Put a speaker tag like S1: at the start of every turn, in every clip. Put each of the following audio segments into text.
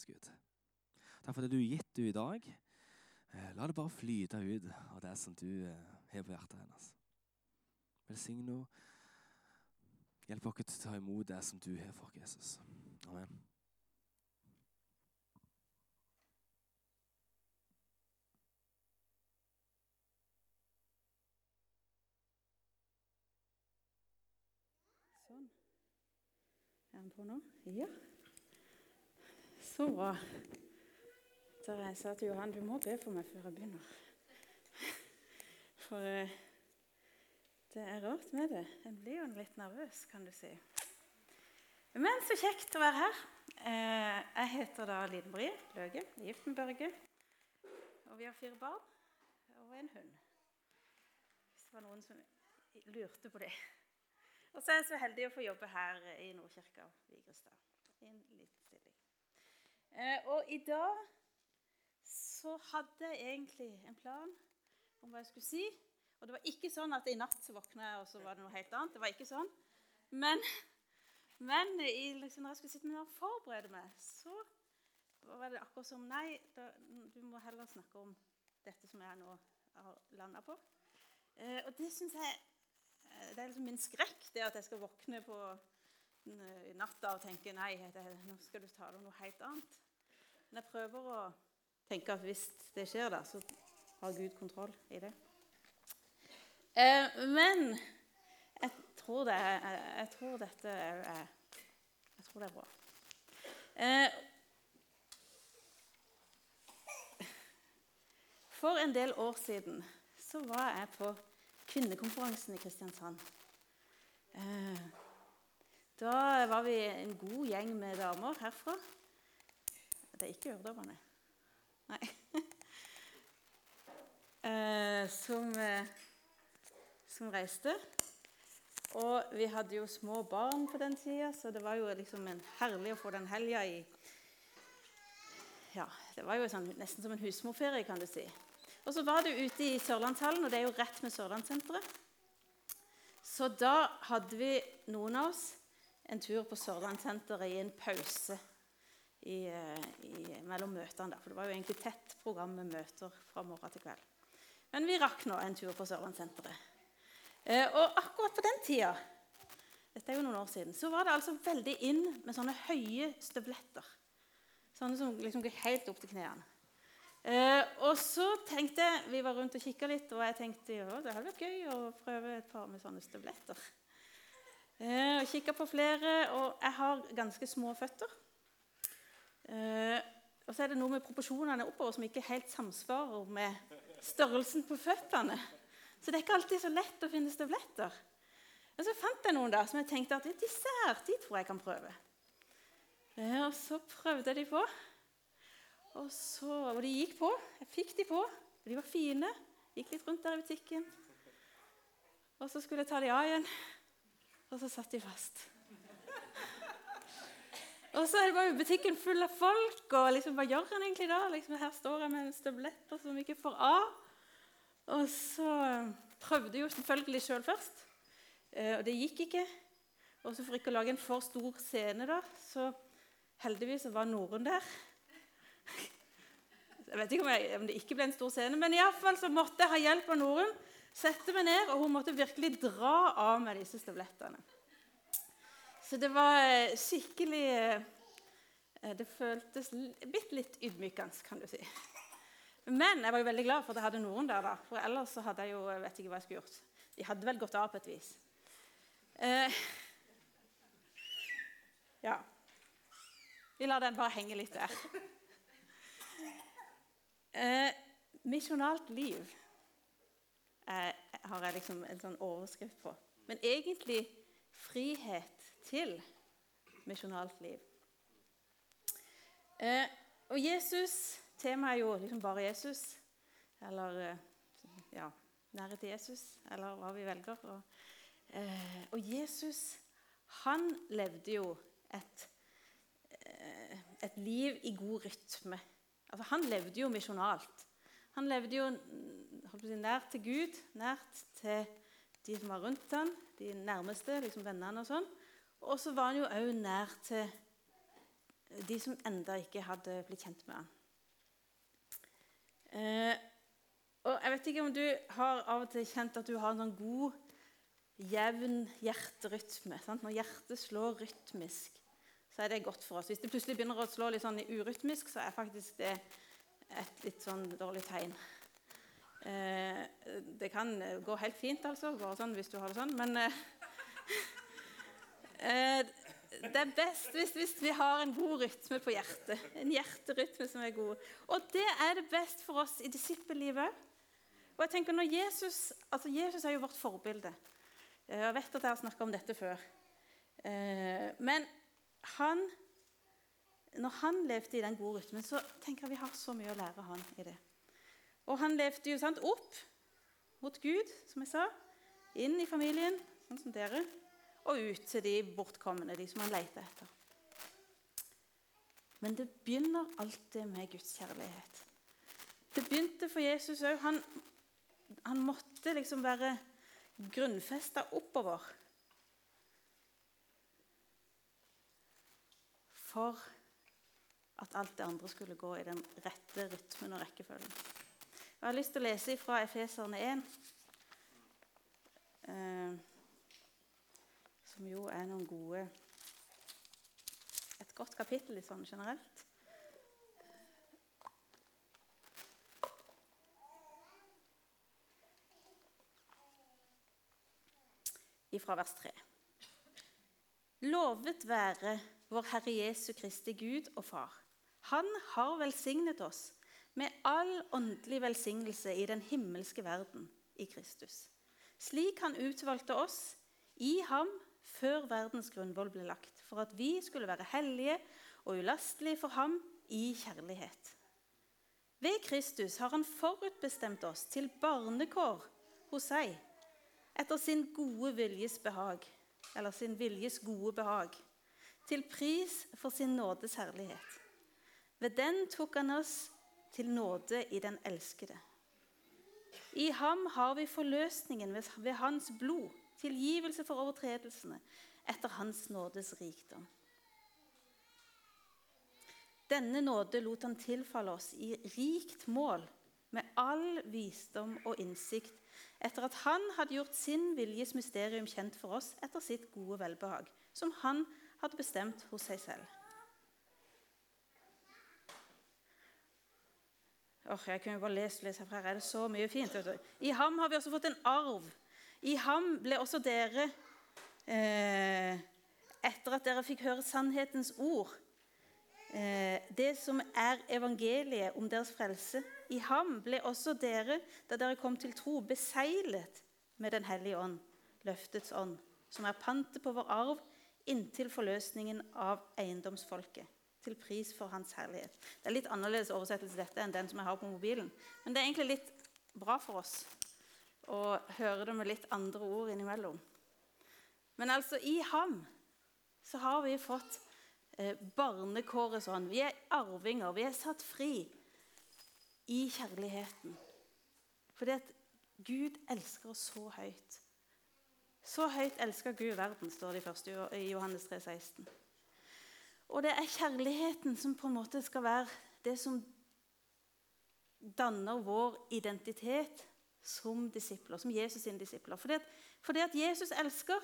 S1: oss, Gud. Takk for det du har gitt du i dag. Eh, La det bare flyte ut av det som du eh, har på hjertet hennes. Velsign henne. Hjelp oss til å ta imot det som du har for Jesus. Amen.
S2: Sånn. Er den på nå? Ja. Så bra. da jeg sa til Johan du må be for meg før jeg begynner. For eh, det er rart med det. En blir jo litt nervøs, kan du si. Men så kjekt å være her. Eh, jeg heter da Liden Brie Løge, gift med Børge. Og vi har fire barn og en hund. Hvis det var noen som lurte på det. Og så er jeg så heldig å få jobbe her i Nordkirka Vigrestad. I. Eh, og i dag så hadde jeg egentlig en plan om hva jeg skulle si. Og det var ikke sånn at i natt så våkna jeg, og så var det noe helt annet. Det var ikke sånn. Men, men i, liksom, når jeg skulle sitte med og forberede meg, så var det akkurat som Nei, da, du må heller snakke om dette som jeg nå har landa på. Eh, og det syns jeg det er liksom min skrekk, det at jeg skal våkne på natta og tenke nei, det, nå skal du tale om noe helt annet. Men jeg prøver å tenke at hvis det skjer, da, så har Gud kontroll i det. Eh, men jeg tror, det er, jeg tror dette er Jeg tror det er bra. Eh, for en del år siden så var jeg på kvinnekonferansen i Kristiansand. Eh, da var vi en god gjeng med damer herfra. Det er ikke øredommerne. Nei. Eh, som, eh, som reiste. Og vi hadde jo små barn på den tida, så det var jo liksom en herlig å få den helga i Ja, det var jo sånn, nesten som en husmorferie, kan du si. Og så var det ute i Sørlandshallen, og det er jo rett med Sørlandssenteret. Så da hadde vi, noen av oss, en tur på Sørlandssenteret i en pause i, i, mellom møtene. For det var jo egentlig tett program med møter fra morgen til kveld. Men vi rakk nå en tur på Sørlandssenteret. Eh, og akkurat på den tida dette er jo noen år siden, så var det altså veldig inn med sånne høye støvletter. Sånne som liksom gikk helt opp til knærne. Eh, og så tenkte jeg, Vi var rundt og kikka litt, og jeg tenkte jo, det hadde vært gøy å prøve et par med sånne støvletter. Eh, og Kikka på flere, og jeg har ganske små føtter. Eh, og så er det noe med proporsjonene oppover som ikke helt samsvarer med størrelsen på føttene. Så det er ikke alltid så lett å finne støvletter. Men så fant jeg noen da, som jeg tenkte at disse her, de tror jeg kan prøve. Eh, og så prøvde jeg de på. Og, så, og de gikk på. Jeg fikk de på. De var fine. Gikk litt rundt der i butikken. Og så skulle jeg ta de av igjen, og så satt de fast. Og så er det bare butikken full av folk, og liksom, hva gjør han egentlig da? Liksom, her står jeg med en støvletter som ikke får av. Og så prøvde jo selvfølgelig sjøl først, eh, og det gikk ikke. Og så For ikke å lage en for stor scene, da, så heldigvis var Norun der. Jeg vet ikke om, jeg, om, det ikke ble en stor scene, men iallfall så måtte jeg ha hjelp av Norun. Sette meg ned, og hun måtte virkelig dra av meg disse støvlettene. Så det var eh, skikkelig eh, Det føltes bitte litt ydmykende, kan du si. Men jeg var jo veldig glad for at jeg hadde noen der. da, For ellers så hadde jeg jo jeg vet ikke hva jeg skulle gjort. De hadde vel gått av på et vis. Eh, ja. Vi lar den bare henge litt der. Eh, misjonalt liv eh, har jeg liksom en sånn overskrift på. Men egentlig frihet til misjonalt liv. Eh, og Jesus Temaet er jo liksom bare Jesus. Eller eh, ja, nære til Jesus, eller hva vi velger. Og, eh, og Jesus, han levde jo et, eh, et liv i god rytme. Altså, han levde jo misjonalt. Han levde jo si, nært til Gud, nært til de som var rundt ham, de nærmeste, liksom vennene og sånn. Og så var han jo òg nær til de som enda ikke hadde blitt kjent med han. Eh, og Jeg vet ikke om du har av og til kjent at du har en sånn god, jevn hjerterytme. Sant? Når hjertet slår rytmisk, så er det godt for oss. Hvis det plutselig begynner å slå litt sånn urytmisk, så er faktisk det et litt sånn dårlig tegn. Eh, det kan gå helt fint, altså, bare sånn hvis du har det sånn, men eh, det er best hvis, hvis, vi har en god rytme på hjertet. En hjerterytme som er god. Og det er det best for oss i disippellivet òg. Og jeg tenker når Jesus, altså Jesus er jo vårt forbilde. Eh, jeg vet at jeg har snakka om dette før. Eh, men han, når han levde i den gode rytmen, så tenker jeg vi har så mye å lære han i det. Og han levde jo sant, opp mot Gud, som jeg sa. Inn i familien, sånn som dere. Og ut til de bortkomne, de som han leter etter. Men det begynner alltid med Guds kjærlighet. Det begynte for Jesus òg. Han, han, måtte liksom være grunnfesta oppover. For at alt det andre skulle gå i den rette rytmen og rekkefølgen. Jeg har lyst til å lese fra Efeserne 1, eh, som jo er noen gode Et godt kapittel i sånn generelt. Fra vers 3. Lovet være vår Herre Jesu Kristi Gud og Far. Han har velsignet oss med all åndelig velsignelse i den himmelske verden i Kristus. Slik han utvalgte oss i ham før verdens grunnvoll ble lagt, for at vi skulle være hellige og ulastelige for ham i kjærlighet. Ved Kristus har han forutbestemt oss til barnekår hos seg, etter sin gode viljes behag, eller sin viljes gode behag, til pris for sin nådes herlighet. Ved den tok han oss til nåde i den elskede. I ham har vi forløsningen ved hans blod, tilgivelse for overtredelsene, etter hans nådes rikdom. Denne nåde lot han tilfalle oss i rikt mål, med all visdom og innsikt, etter at han hadde gjort sin viljes mysterium kjent for oss etter sitt gode velbehag, som han hadde bestemt hos seg selv. Oh, jeg kunne bare lese, herfra. Her er det så mye fint. I ham har vi også fått en arv. I ham ble også dere, eh, etter at dere fikk høre sannhetens ord, eh, det som er evangeliet om deres frelse I ham ble også dere, da dere kom til tro, beseglet med Den hellige ånd, løftets ånd, som er pantet på vår arv inntil forløsningen av eiendomsfolket til pris for Hans herlighet. Det er litt annerledes oversettelse dette enn den som jeg har på mobilen. Men det er egentlig litt bra for oss å høre det med litt andre ord innimellom. Men altså, i ham så har vi fått eh, barnekåret sånn. Vi er arvinger. Vi er satt fri i kjærligheten. Fordi at Gud elsker oss så høyt. Så høyt elsker Gud verden, står det først i Johannes 3, 16. Og det er kjærligheten som på en måte skal være det som danner vår identitet som disipler, som Jesus sine disipler. Fordi at, fordi at Jesus elsker,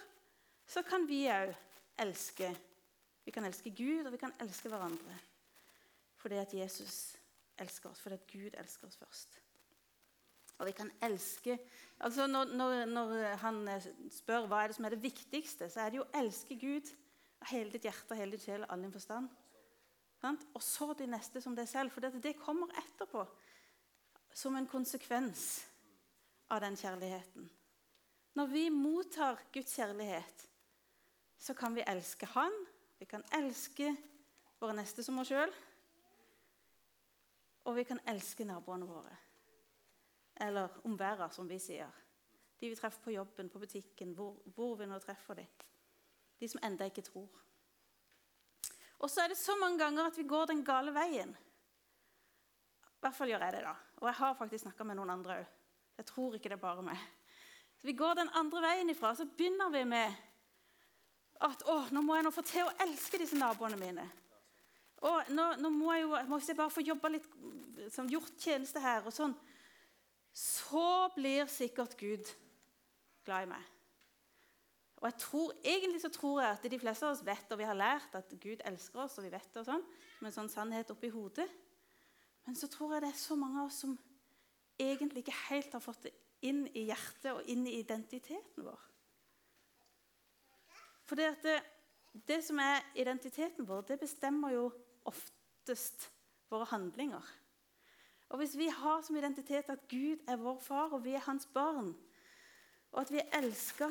S2: så kan vi òg elske. Vi kan elske Gud, og vi kan elske hverandre. Fordi at Jesus elsker oss, fordi at Gud elsker oss først. Og vi kan elske altså når, når, når han spør hva er det som er det viktigste, så er det jo å elske Gud av hele ditt hjerte, hele ditt sjel og all din forstand. Og så de neste som deg selv. For det kommer etterpå som en konsekvens av den kjærligheten. Når vi mottar Guds kjærlighet, så kan vi elske Han, vi kan elske våre neste som oss sjøl, og vi kan elske naboene våre. Eller omværa, som vi sier. De vi treffer på jobben, på butikken, hvor, hvor vi nå treffer dem. De som enda ikke tror. Og så er det så mange ganger at vi går den gale veien. I hvert fall gjør jeg det, da. Og jeg har faktisk snakka med noen andre òg. Jeg tror ikke det er bare meg. Så Vi går den andre veien ifra, så begynner vi med at å, nå må jeg nå få til å elske disse naboene mine. Å, nå, nå må jeg jo må jeg bare få jobba litt, som gjort tjeneste her, og sånn, så blir sikkert Gud glad i meg. Og jeg tror, Egentlig så tror jeg at de fleste av oss vet, og vi har lært at Gud elsker oss, og vi vet det og sånn, som en sånn sannhet oppi hodet. Men så tror jeg det er så mange av oss som egentlig ikke helt har fått det inn i hjertet og inn i identiteten vår. For det, det, som er identiteten vår, det bestemmer jo oftest våre handlinger. Og Hvis vi har som identitet at Gud er vår far, og vi er hans barn, og at vi er elska,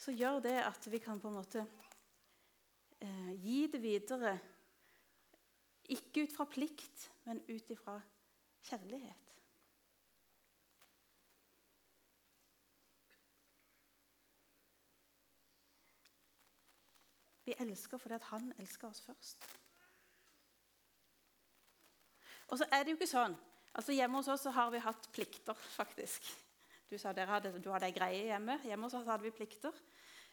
S2: så gjør det at vi kan på en måte eh, gi det videre. Ikke ut fra plikt, men ut ifra kjærlighet. Vi elsker fordi han elsker oss først. Og så er det jo ikke sånn. Altså Hjemme hos oss har vi hatt plikter, faktisk. Du sa dere hadde, du hadde ei greie hjemme. Hjemme hos oss hadde vi plikter.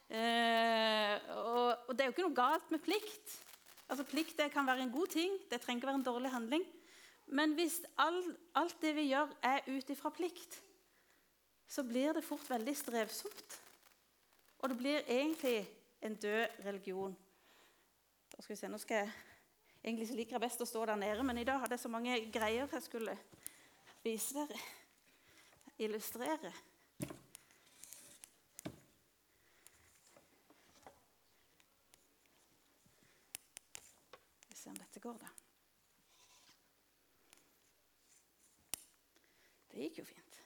S2: Eh, og, og, det er jo ikke noe galt med plikt. Altså Plikt det kan være en god ting. Det trenger ikke være en dårlig handling. Men hvis all, alt det vi gjør, er ut ifra plikt, så blir det fort veldig strevsomt. Og det blir egentlig en død religion. Da skal vi se, nå skal jeg, Egentlig liker jeg best å stå der nede, men i dag hadde jeg så mange greier jeg skulle vise dere. Illustrere. Vi ser om dette går, da. Det gikk jo fint.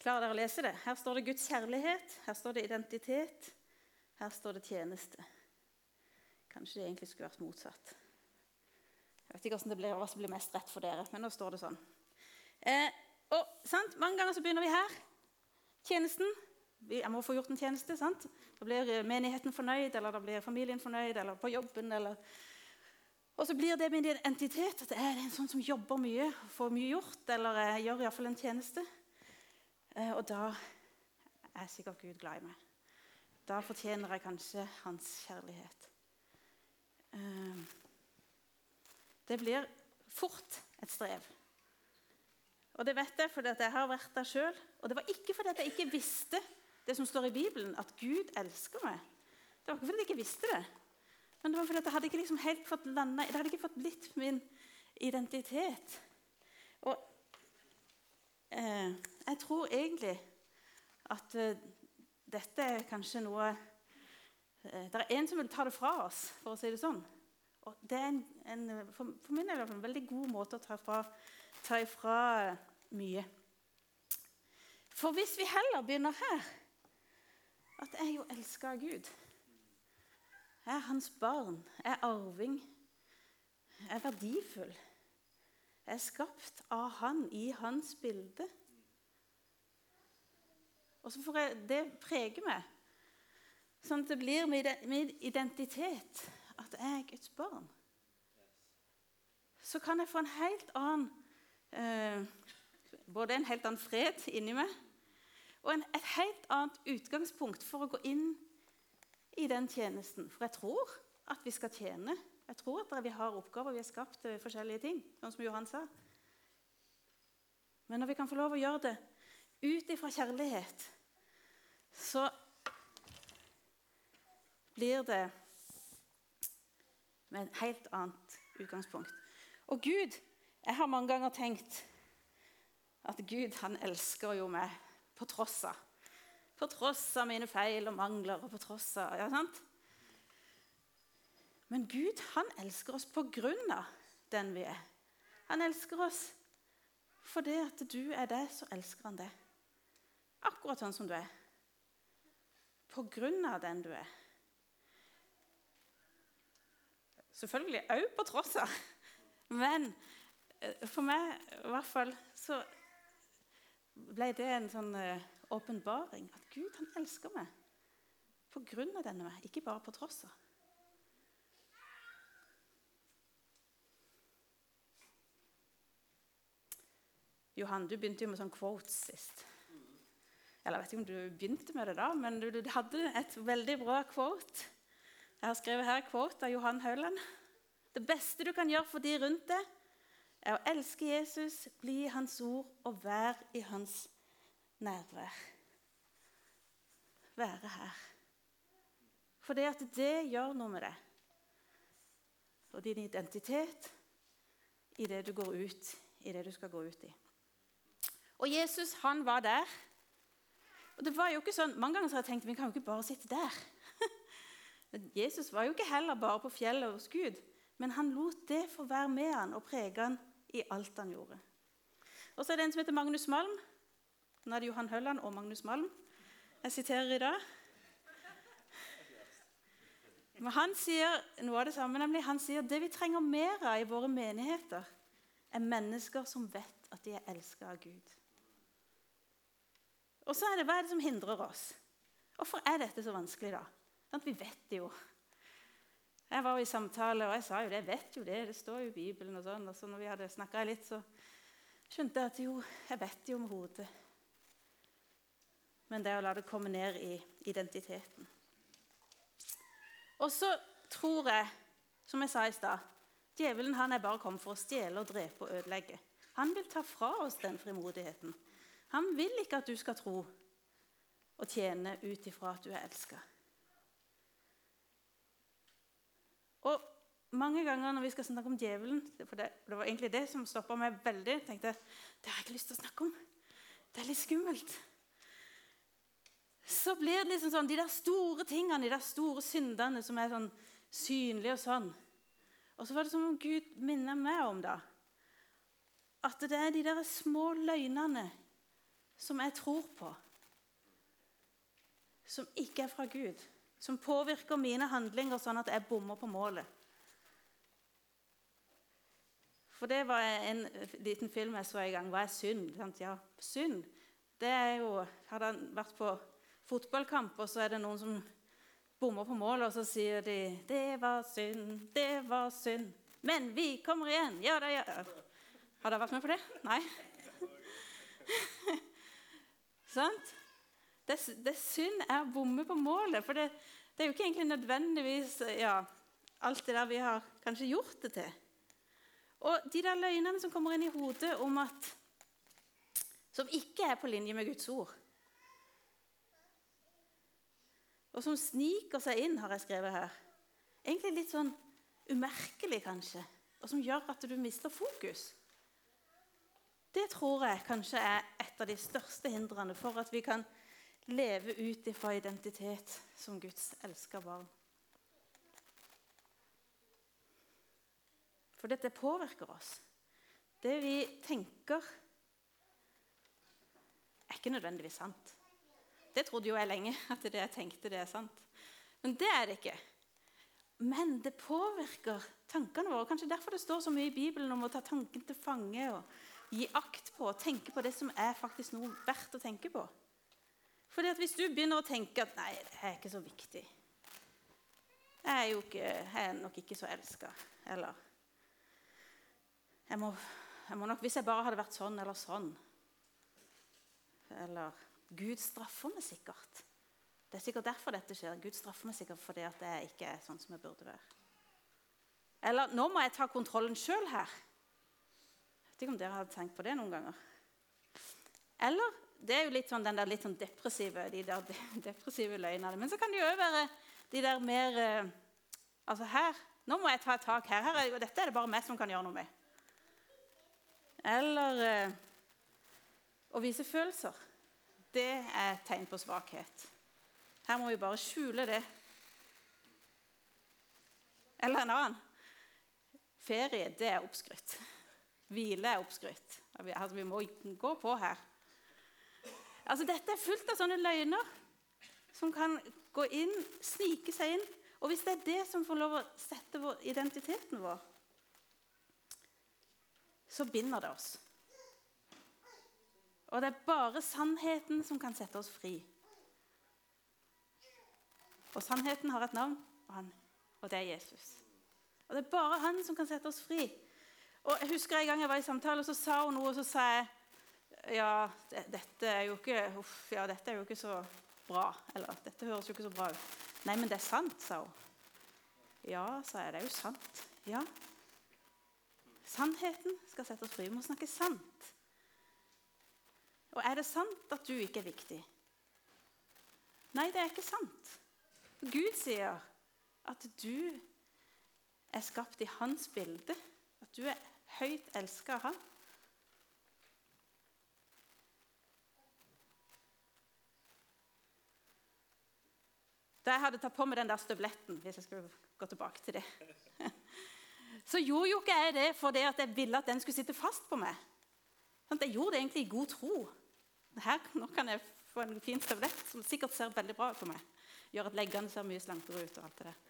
S2: Klarer dere å lese det? Her står det Guds kjærlighet, her står det identitet, her står det tjeneste. Kanskje det egentlig skulle vært motsatt. Jeg vet ikke hva som blir mest rett for dere, men nå står det sånn. Eh, og, sant? Mange ganger så begynner vi her. Tjenesten. Jeg må få gjort en tjeneste. sant? Da blir menigheten fornøyd, eller da blir familien fornøyd, eller på jobben. eller... Og så blir det min identitet at jeg er en sånn som jobber mye, får mye gjort, eller jeg gjør iallfall en tjeneste. Eh, og da er sikkert Gud glad i meg. Da fortjener jeg kanskje hans kjærlighet. Ehm, det blir fort et strev. Og det vet jeg fordi jeg har vært der sjøl. Og det var ikke fordi jeg ikke visste det som står i Bibelen, at Gud elsker meg. Det var ikke fordi jeg ikke visste det, men det var fordi jeg hadde ikke liksom helt fått landa Det hadde ikke fått blitt min identitet. Og eh, jeg tror egentlig at eh, dette er kanskje noe eh, Det er en som vil ta det fra oss, for å si det sånn. Og det er en, en, for, for min del en veldig god måte å ta, fra, ta ifra mye. For hvis vi heller begynner her At jeg jo elsker Gud. Jeg er hans barn. Jeg er arving. Jeg er verdifull. Jeg er skapt av han i hans bilde. Og så får jeg det prege meg, sånn at det blir min identitet at jeg er Guds barn. Så kan jeg få en helt annen eh, Både en helt annen fred inni meg og en, et helt annet utgangspunkt for å gå inn i den tjenesten. For jeg tror at vi skal tjene. Jeg tror at vi har oppgaver, vi har skapt forskjellige ting. sånn som Johan sa. Men når vi kan få lov å gjøre det ut ifra kjærlighet, så blir det med et helt annet utgangspunkt. Og Gud Jeg har mange ganger tenkt at Gud han elsker jo meg på tross av. På tross av mine feil og mangler. og på tross av, ja, sant? Men Gud han elsker oss på grunn av den vi er. Han elsker oss fordi at du er det, så elsker han det. Akkurat sånn som du er. På grunn av den du er. Selvfølgelig òg på tross av. Men eh, for meg i hvert fall så ble det en sånn eh, åpenbaring at Gud han elsker meg på grunn av denne meg, ikke bare på tross av. Johan, du begynte jo med sånn quotes sist. Eller jeg vet ikke om du begynte med det da, men du, du hadde et veldig bra quote Jeg har skrevet her quote av Johan Hauland. Det beste du kan gjøre for de rundt deg, er å elske Jesus, bli i hans ord og være i hans nærvær. Være her. For det at det gjør noe med deg og din identitet i det du går ut i det du skal gå ut i. Og Jesus han var der. Og det var jo ikke sånn, Mange ganger har jeg tenkt vi kan jo ikke bare sitte der. Men Jesus var jo ikke heller bare på fjellet hos Gud, men han lot det få være med han og prege han i alt han gjorde. Og så er det en som heter Magnus Malm. Nå er det Johan Hølland og Magnus Malm. Jeg siterer i dag. Men han sier noe av det samme, nemlig. Han sier det vi trenger mer av i våre menigheter, er mennesker som vet at de er elska av Gud. Og så er det, Hva er det som hindrer oss? Hvorfor er dette så vanskelig, da? Sånn vi vet det jo. Jeg var jo i samtale, og jeg sa jo det. Jeg vet jo det. Det står jo i Bibelen. Og sånn. Og så når vi hadde snakka litt, så skjønte jeg at jo, jeg vet jo med hodet. Men det er å la det komme ned i identiteten. Og så tror jeg, som jeg sa i stad Djevelen han er bare kommet for å stjele, og drepe og ødelegge. Han vil ta fra oss den frimodigheten. Han vil ikke at du skal tro og tjene ut ifra at du er elska. Og mange ganger når vi skal snakke om djevelen For det, det var egentlig det som stoppa meg veldig. tenkte jeg, Det har jeg ikke lyst til å snakke om. Det er litt skummelt. Så blir det liksom sånn, de der store tingene, de der store syndene som er sånn synlige og sånn. Og så var det som om Gud minner meg om det. At det er de der små løgnene som jeg tror på, som ikke er fra Gud, som påvirker mine handlinger sånn at jeg bommer på målet. For det var en liten film jeg så i gang. Hva er synd? Ja, synd det er jo Hadde han vært på fotballkamp, og så er det noen som bommer på målet, og så sier de 'Det var synd, det var synd'. Men vi kommer igjen. Ja da, ja. Har dere vært med på det? Nei? Sant? Det, det synd er å bomme på målet. For det, det, er jo ikke egentlig nødvendigvis ja, alt det der vi har kanskje gjort det til. Og de der løgnene som kommer inn i hodet om at Som ikke er på linje med Guds ord. Og som sniker seg inn, har jeg skrevet her. Egentlig litt sånn umerkelig, kanskje. Og som gjør at du mister fokus. Det tror jeg kanskje er et av de største hindrene for at vi kan leve ut ifra identitet som Guds elska barn. For dette påvirker oss. Det vi tenker, er ikke nødvendigvis sant. Det trodde jo jeg lenge, at det jeg tenkte, det er sant. Men det er det ikke. Men det påvirker tankene våre. Kanskje derfor det står så mye i Bibelen om å ta tanken til fange. og gi akt på og tenke på det som er faktisk noe verdt å tenke på. Fordi at Hvis du begynner å tenke at 'nei, det er ikke så viktig', 'Jeg er, jo ikke, jeg er nok ikke så elska', eller jeg må, jeg må nok, 'Hvis jeg bare hadde vært sånn eller sånn' Eller 'Gud straffer meg sikkert'. Det er sikkert derfor dette skjer. Gud straffer meg sikkert fordi at jeg ikke er sånn som jeg burde være. Eller 'Nå må jeg ta kontrollen sjøl her' Jeg vet ikke om dere har tenkt på det noen ganger. Eller det er jo litt sånn den der litt sånn depressive, de der depressive løgnene. Men så kan det jo òg være de der mer eh, Altså her Nå må jeg ta et tak her. her er, dette er det bare meg som kan gjøre noe med. Eller eh, å vise følelser. Det er et tegn på svakhet. Her må vi bare skjule det. Eller en annen. Ferie, det er oppskrytt. Hvile er oppskrytt. Altså, vi må gå på her. Altså, dette er fullt av sånne løgner som kan gå inn, snike seg inn. Og hvis det er det som får lov å sette vår, identiteten vår, så binder det oss. Og det er bare sannheten som kan sette oss fri. Og sannheten har et navn, og, han, og det er Jesus. Og det er bare han som kan sette oss fri. Og jeg husker En gang jeg var i samtale, og så sa hun noe, og så sa jeg ja, dette er jo ikke, uff, ja, dette er jo ikke så bra. Eller dette høres jo ikke så bra ut. Nei, men det er sant, sa hun. Ja, sa jeg, det er jo sant. Ja. Sannheten skal sette oss fri. Vi må snakke sant. Og er det sant at du ikke er viktig? Nei, det er ikke sant. Gud sier at du er skapt i hans bilde. At du er høyt elska av han. Da jeg hadde tatt på meg den der støvletten, hvis jeg skulle gå tilbake til det, så gjorde jo ikke jeg det fordi jeg ville at den skulle sitte fast på meg. Sånn, jeg gjorde det egentlig i god tro. Her, nå kan jeg få en fin støvlett som sikkert ser veldig bra ut på meg. Gjør at leggene ser mye slankere ut og alt det der.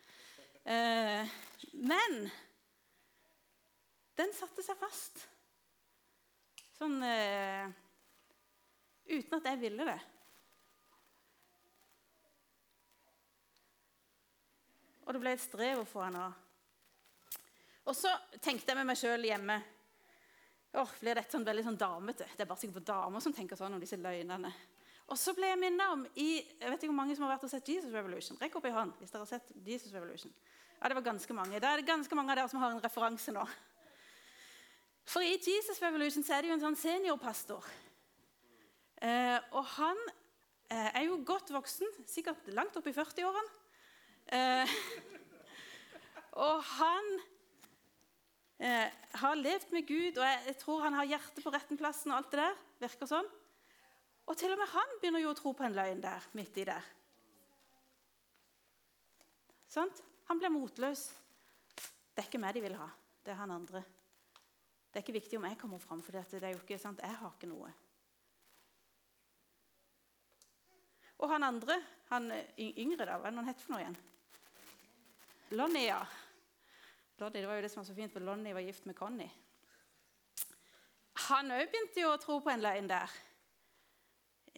S2: Eh, men den satte seg fast. Sånn eh, Uten at jeg ville det. Og det ble et strev å få han av. Og så tenkte jeg med meg sjøl hjemme Åh, Blir dette sånn veldig sånn damete? Det er bare sikkert damer som tenker sånn om disse løgnene. Og så ble jeg minnet om i, Jeg vet ikke hvor mange som har vært og sett Jesus Revolution. Rekk opp i hånd hvis dere har sett Jesus Revolution. Ja, det var ganske mange. Da er det ganske mange av dere som har en referanse nå. For i Jesus Revolution så er det jo en sånn seniorpastor. Eh, og han eh, er jo godt voksen, sikkert langt opp i 40-årene. Eh, og han eh, har levd med Gud, og jeg, jeg, tror han har hjertet på retten plassen. og alt det der, virker sånn. Og til og med han begynner jo å tro på en løgn der, midt i der. Sant? Han blir motløs. Det er ikke meg de vil ha, det er han andre. Det er ikke viktig om jeg kommer fram, for det er jo ikke sant, jeg har ikke noe. Og han andre, han yngre, da, hva er det han het for noe igjen? Lonnie, ja. Lonnie, det var jo det som var så fint, for Lonnie var gift med Connie. Han òg begynte jo å tro på en løgn der.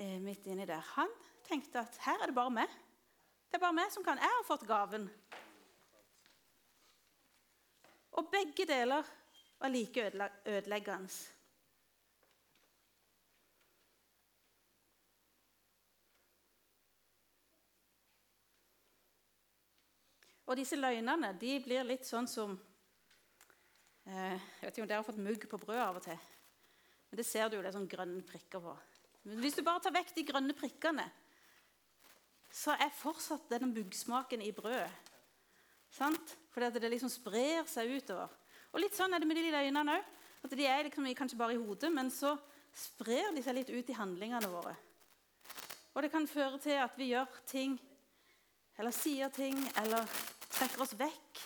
S2: Eh, midt inni der. Han tenkte at her er det bare meg. Det er bare meg som kan. Jeg har fått gaven. Og begge deler var like ødeleggende. Og disse løgnene de blir litt sånn som eh, Jeg vet ikke om dere har fått mugg på brød av og til. Men det ser du jo det er sånne grønne prikker på. Men hvis du bare tar vekk de grønne prikkene, så er fortsatt denne muggsmaken i brødet. Sant? Fordi det liksom sprer seg utover. Og litt sånn er det med de løgnene òg. At de er liksom kanskje bare i hodet, men så sprer de seg litt ut i handlingene våre. Og det kan føre til at vi gjør ting, eller sier ting, eller trekker oss vekk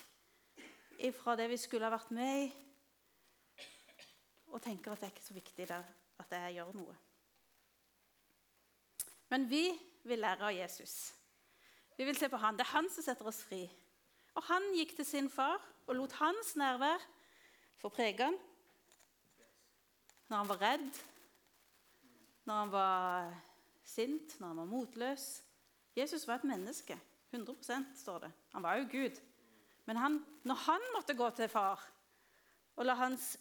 S2: fra det vi skulle ha vært med i, og tenker at det er ikke så viktig at jeg gjør noe. Men vi vil lære av Jesus. Vi vil se på han. Det er han som setter oss fri. Og han gikk til sin far og lot hans nærvær få prege han. Når han var redd, når han var sint, når han var motløs. Jesus var et menneske. 100% står det. Han var jo Gud. Men han, når han måtte gå til far og la hans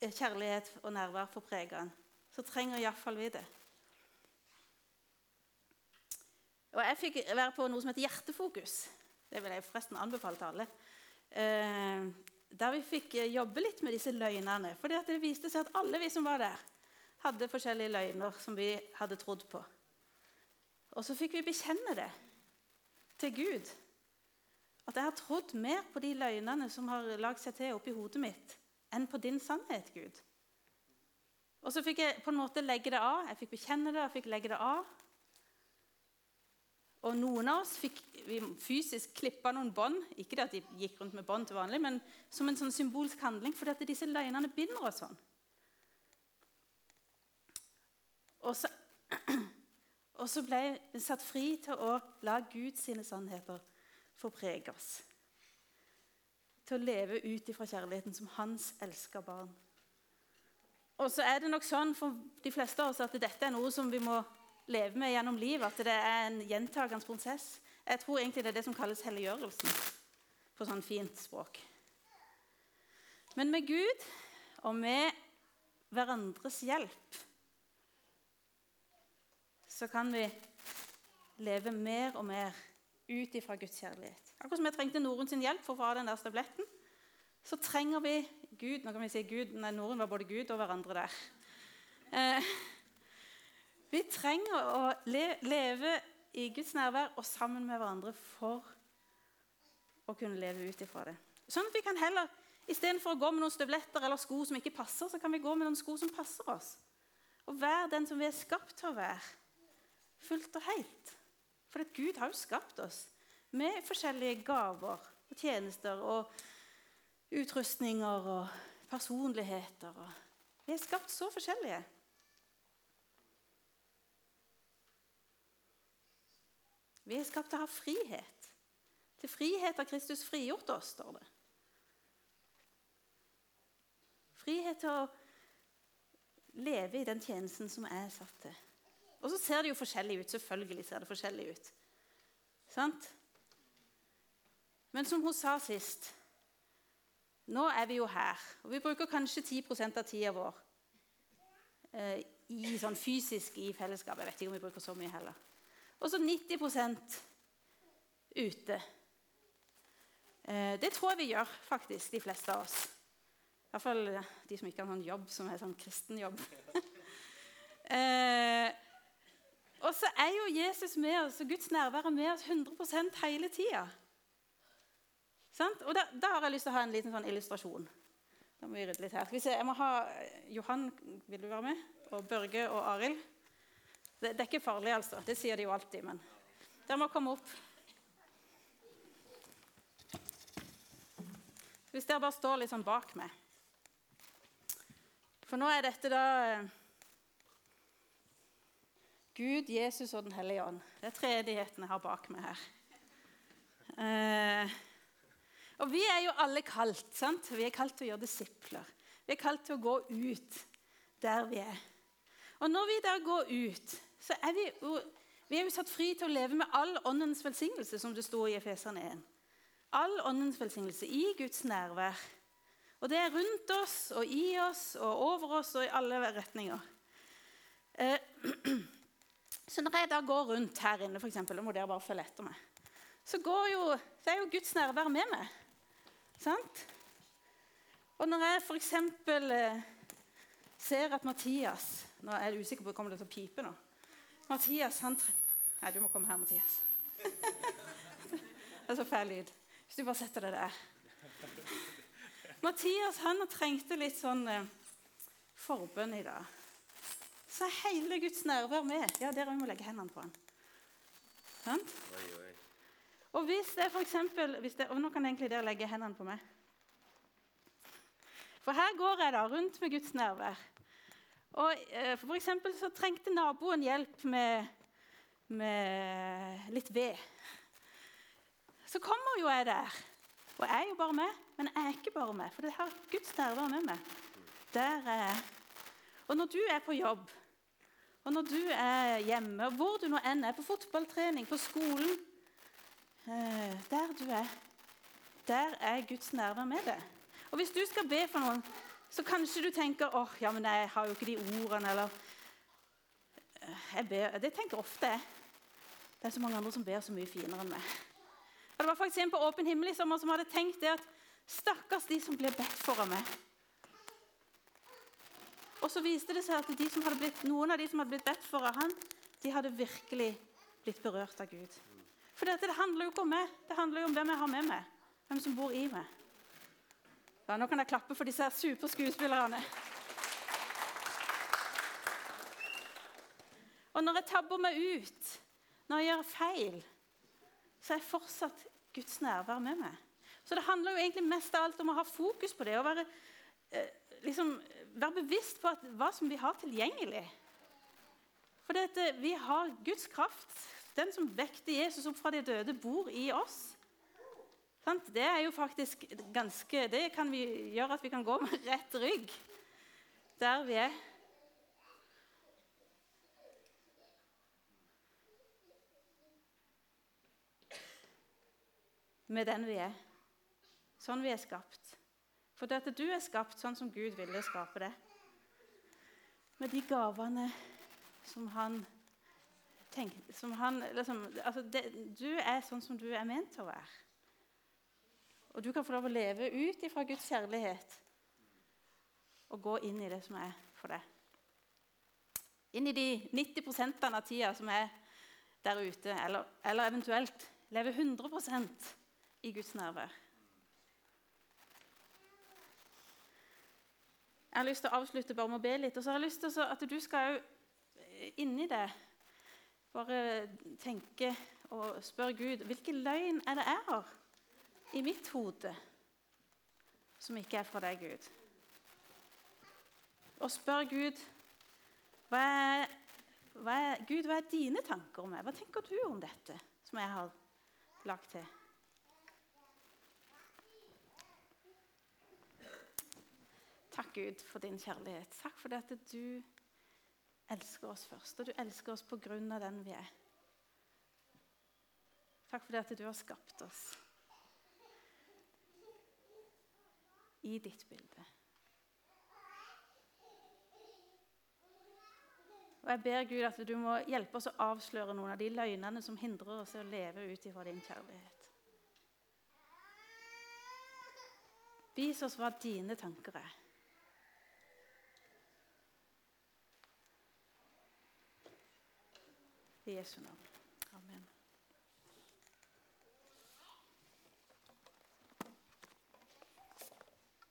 S2: kjærlighet og nærvær få prege han, så trenger iallfall vi det. Og Jeg fikk være på noe som heter Hjertefokus. Det vil jeg forresten anbefale til alle. Eh, der vi fikk jobbe litt med disse løgnene. For det viste seg at alle vi som var der, hadde forskjellige løgner som vi hadde trodd på. Og så fikk vi bekjenne det til Gud. At jeg har trodd mer på de løgnene som har lagd seg til oppi hodet mitt, enn på din sannhet, Gud. Og så fikk jeg på en måte legge det av. Jeg fikk bekjenne det, jeg fikk legge det av. Og noen av oss fikk fysisk klippa noen bånd. Ikke det at de gikk rundt med bånd til vanlig, men som en sånn symbolsk handling, fordi at disse løgnene binder oss sånn. Og så og så ble vi satt fri til å la Guds sannheter få prege oss. Til å leve ut ifra kjærligheten som hans elska barn. Og så er det nok sånn for de fleste av oss at dette er noe som vi må leve med gjennom livet. At det er en gjentagende prosess. Jeg tror egentlig det er det som kalles helliggjørelsen på sånn fint språk. Men med Gud og med hverandres hjelp så kan vi leve mer og mer ut ifra Guds kjærlighet. Akkurat som jeg trengte Norun sin hjelp for å få av den der stabletten, så trenger vi Gud Nå kan vi si Gud, nei, Norun var både Gud og hverandre der. Eh, vi trenger å le leve i Guds nærvær og sammen med hverandre for å kunne leve ut ifra det. Sånn at vi kan heller, Istedenfor å gå med noen støvletter eller sko som ikke passer, så kan vi gå med noen sko som passer oss. Og være den som vi er skapt til å være. Fullt og helt. For Gud har jo skapt oss med forskjellige gaver og tjenester og utrustninger og personligheter. vi er skapt så forskjellige. Vi er skapt til å ha frihet. Til frihet har Kristus frigjort oss, står det. Frihet til å leve i den tjenesten som er satt til. Og så ser det jo forskjellig ut. Selvfølgelig ser det forskjellig ut. Sant? Men som hun sa sist Nå er vi jo her, og vi bruker kanskje 10% av tida vår eh, i sånn fysisk i fellesskap. Jeg vet ikke om vi bruker så mye heller. Og så 90 ute. Eh, det tror jeg vi gjør, faktisk, de fleste av oss. Iallfall de som ikke har noen jobb som er sånn kristenjobb. eh, og så er jo Jesus med oss, og Guds nærvær er med oss 100 hele tida. Og da, da, har jeg lyst til å ha en liten sånn illustrasjon. Da må vi rydde litt her. Skal vi se, jeg må ha Johan, vil du være med? Og Børge og Arild. Det, det, er ikke farlig, altså. Det sier de jo alltid. Men dere må komme opp. Hvis dere bare står litt sånn bak meg For nå er dette da eh, Gud, Jesus og Den hellige ånd. Det er treenigheten jeg har bak meg her. Eh, og vi er jo alle kalt. sant? Vi er kalt til å gjøre disipler. Vi er kalt til å gå ut der vi er. Og når vi der går ut, så er vi jo, vi er jo satt fri til å leve med all åndens velsignelse, som det sto i Efeserne 1. All åndens velsignelse i Guds nærvær. Og det er rundt oss og i oss og over oss og i alle retninger. Eh, så når jeg da går rundt her inne, for eksempel, må dere bare følge etter meg, så, jo, det er jo Guds nærvær med meg. Sant? Og når jeg f.eks. Eh, ser at Mathias Nå er jeg usikker på om det kommer til å pipe nå. Mathias han Nei, du må komme her, Mathias. det er så fæl lyd. Hvis du bare setter deg der. Mathias han trengte litt sånn eh, forbønn i dag. Så er hele Guds nærvær med. Ja, dere må legge hendene på han. Sant? Og hvis det eksempel, og Nå kan egentlig dere legge hendene på meg. For her går jeg da rundt med Guds nærvær. Og eh, for eksempel så trengte naboen hjelp med, med litt ved. Så kommer jo jeg der. Og jeg er jo bare med, men jeg er ikke bare med. For det har Guds nærvær med meg. Der er jeg. Og når du er på jobb, og når du er hjemme, hvor du nå enn er, på fotballtrening, på skolen eh, Der du er, der er Guds nærvær med deg. Og hvis du skal be for noen, så kanskje du tenker åh, ja, men jeg har jo ikke de ordene. eller jeg ber, Det tenker ofte jeg. Det er så mange andre som ber så mye finere enn meg. Og Det var faktisk en på Åpen himmel i sommer som hadde tenkt det at stakkars de som ble bedt for av meg. Og så viste det seg at de blitt, noen av de som hadde blitt bedt for av han, de hadde virkelig blitt berørt av Gud. For dette, det handler jo ikke om meg, det handler jo om hvem jeg har med meg. Hvem som bor i meg. Ja, nå kan jeg klappe for disse superskuespillerne. Og når jeg tabber meg ut, når jeg gjør feil, så er fortsatt Guds nærvær med meg. Så det handler jo egentlig mest av alt om å ha fokus på det. og være, eh, liksom, være bevisst på at, hva som vi har tilgjengelig. For dette, vi har Guds kraft. Den som vekte Jesus opp fra de døde, bor i oss. Det er jo faktisk ganske Det kan gjøre at vi kan gå med rett rygg der vi er. Med den vi er. Sånn vi er skapt. For at du er skapt sånn som Gud ville skape det. Med de gavene som han tenkte som han, liksom, altså det, Du er sånn som du er ment til å være. Og du kan få lov å leve ut ifra Guds kjærlighet og gå inn i det som er for deg. Inn i de 90% av tida som er der ute, eller, eller eventuelt leve 100% i Guds nærvær. Jeg har lyst til å avslutte bare med å be litt. Og så har jeg lyst til at du skal inni det bare tenke og spørre Gud hvilken løgn er det jeg har i mitt hode som ikke er fra deg, Gud. Og spør Gud hva er, hva er, Gud, hva er dine tanker om meg? Hva tenker du om dette som jeg har lagt til? Takk, Gud, for din kjærlighet. Takk for det at du elsker oss først, og du elsker oss på grunn av den vi er. Takk for det at du har skapt oss i ditt bilde. Og Jeg ber Gud at du må hjelpe oss å avsløre noen av de løgnene som hindrer oss i å leve ut ifra din kjærlighet. Vis oss hva dine tanker er. Jesu navn.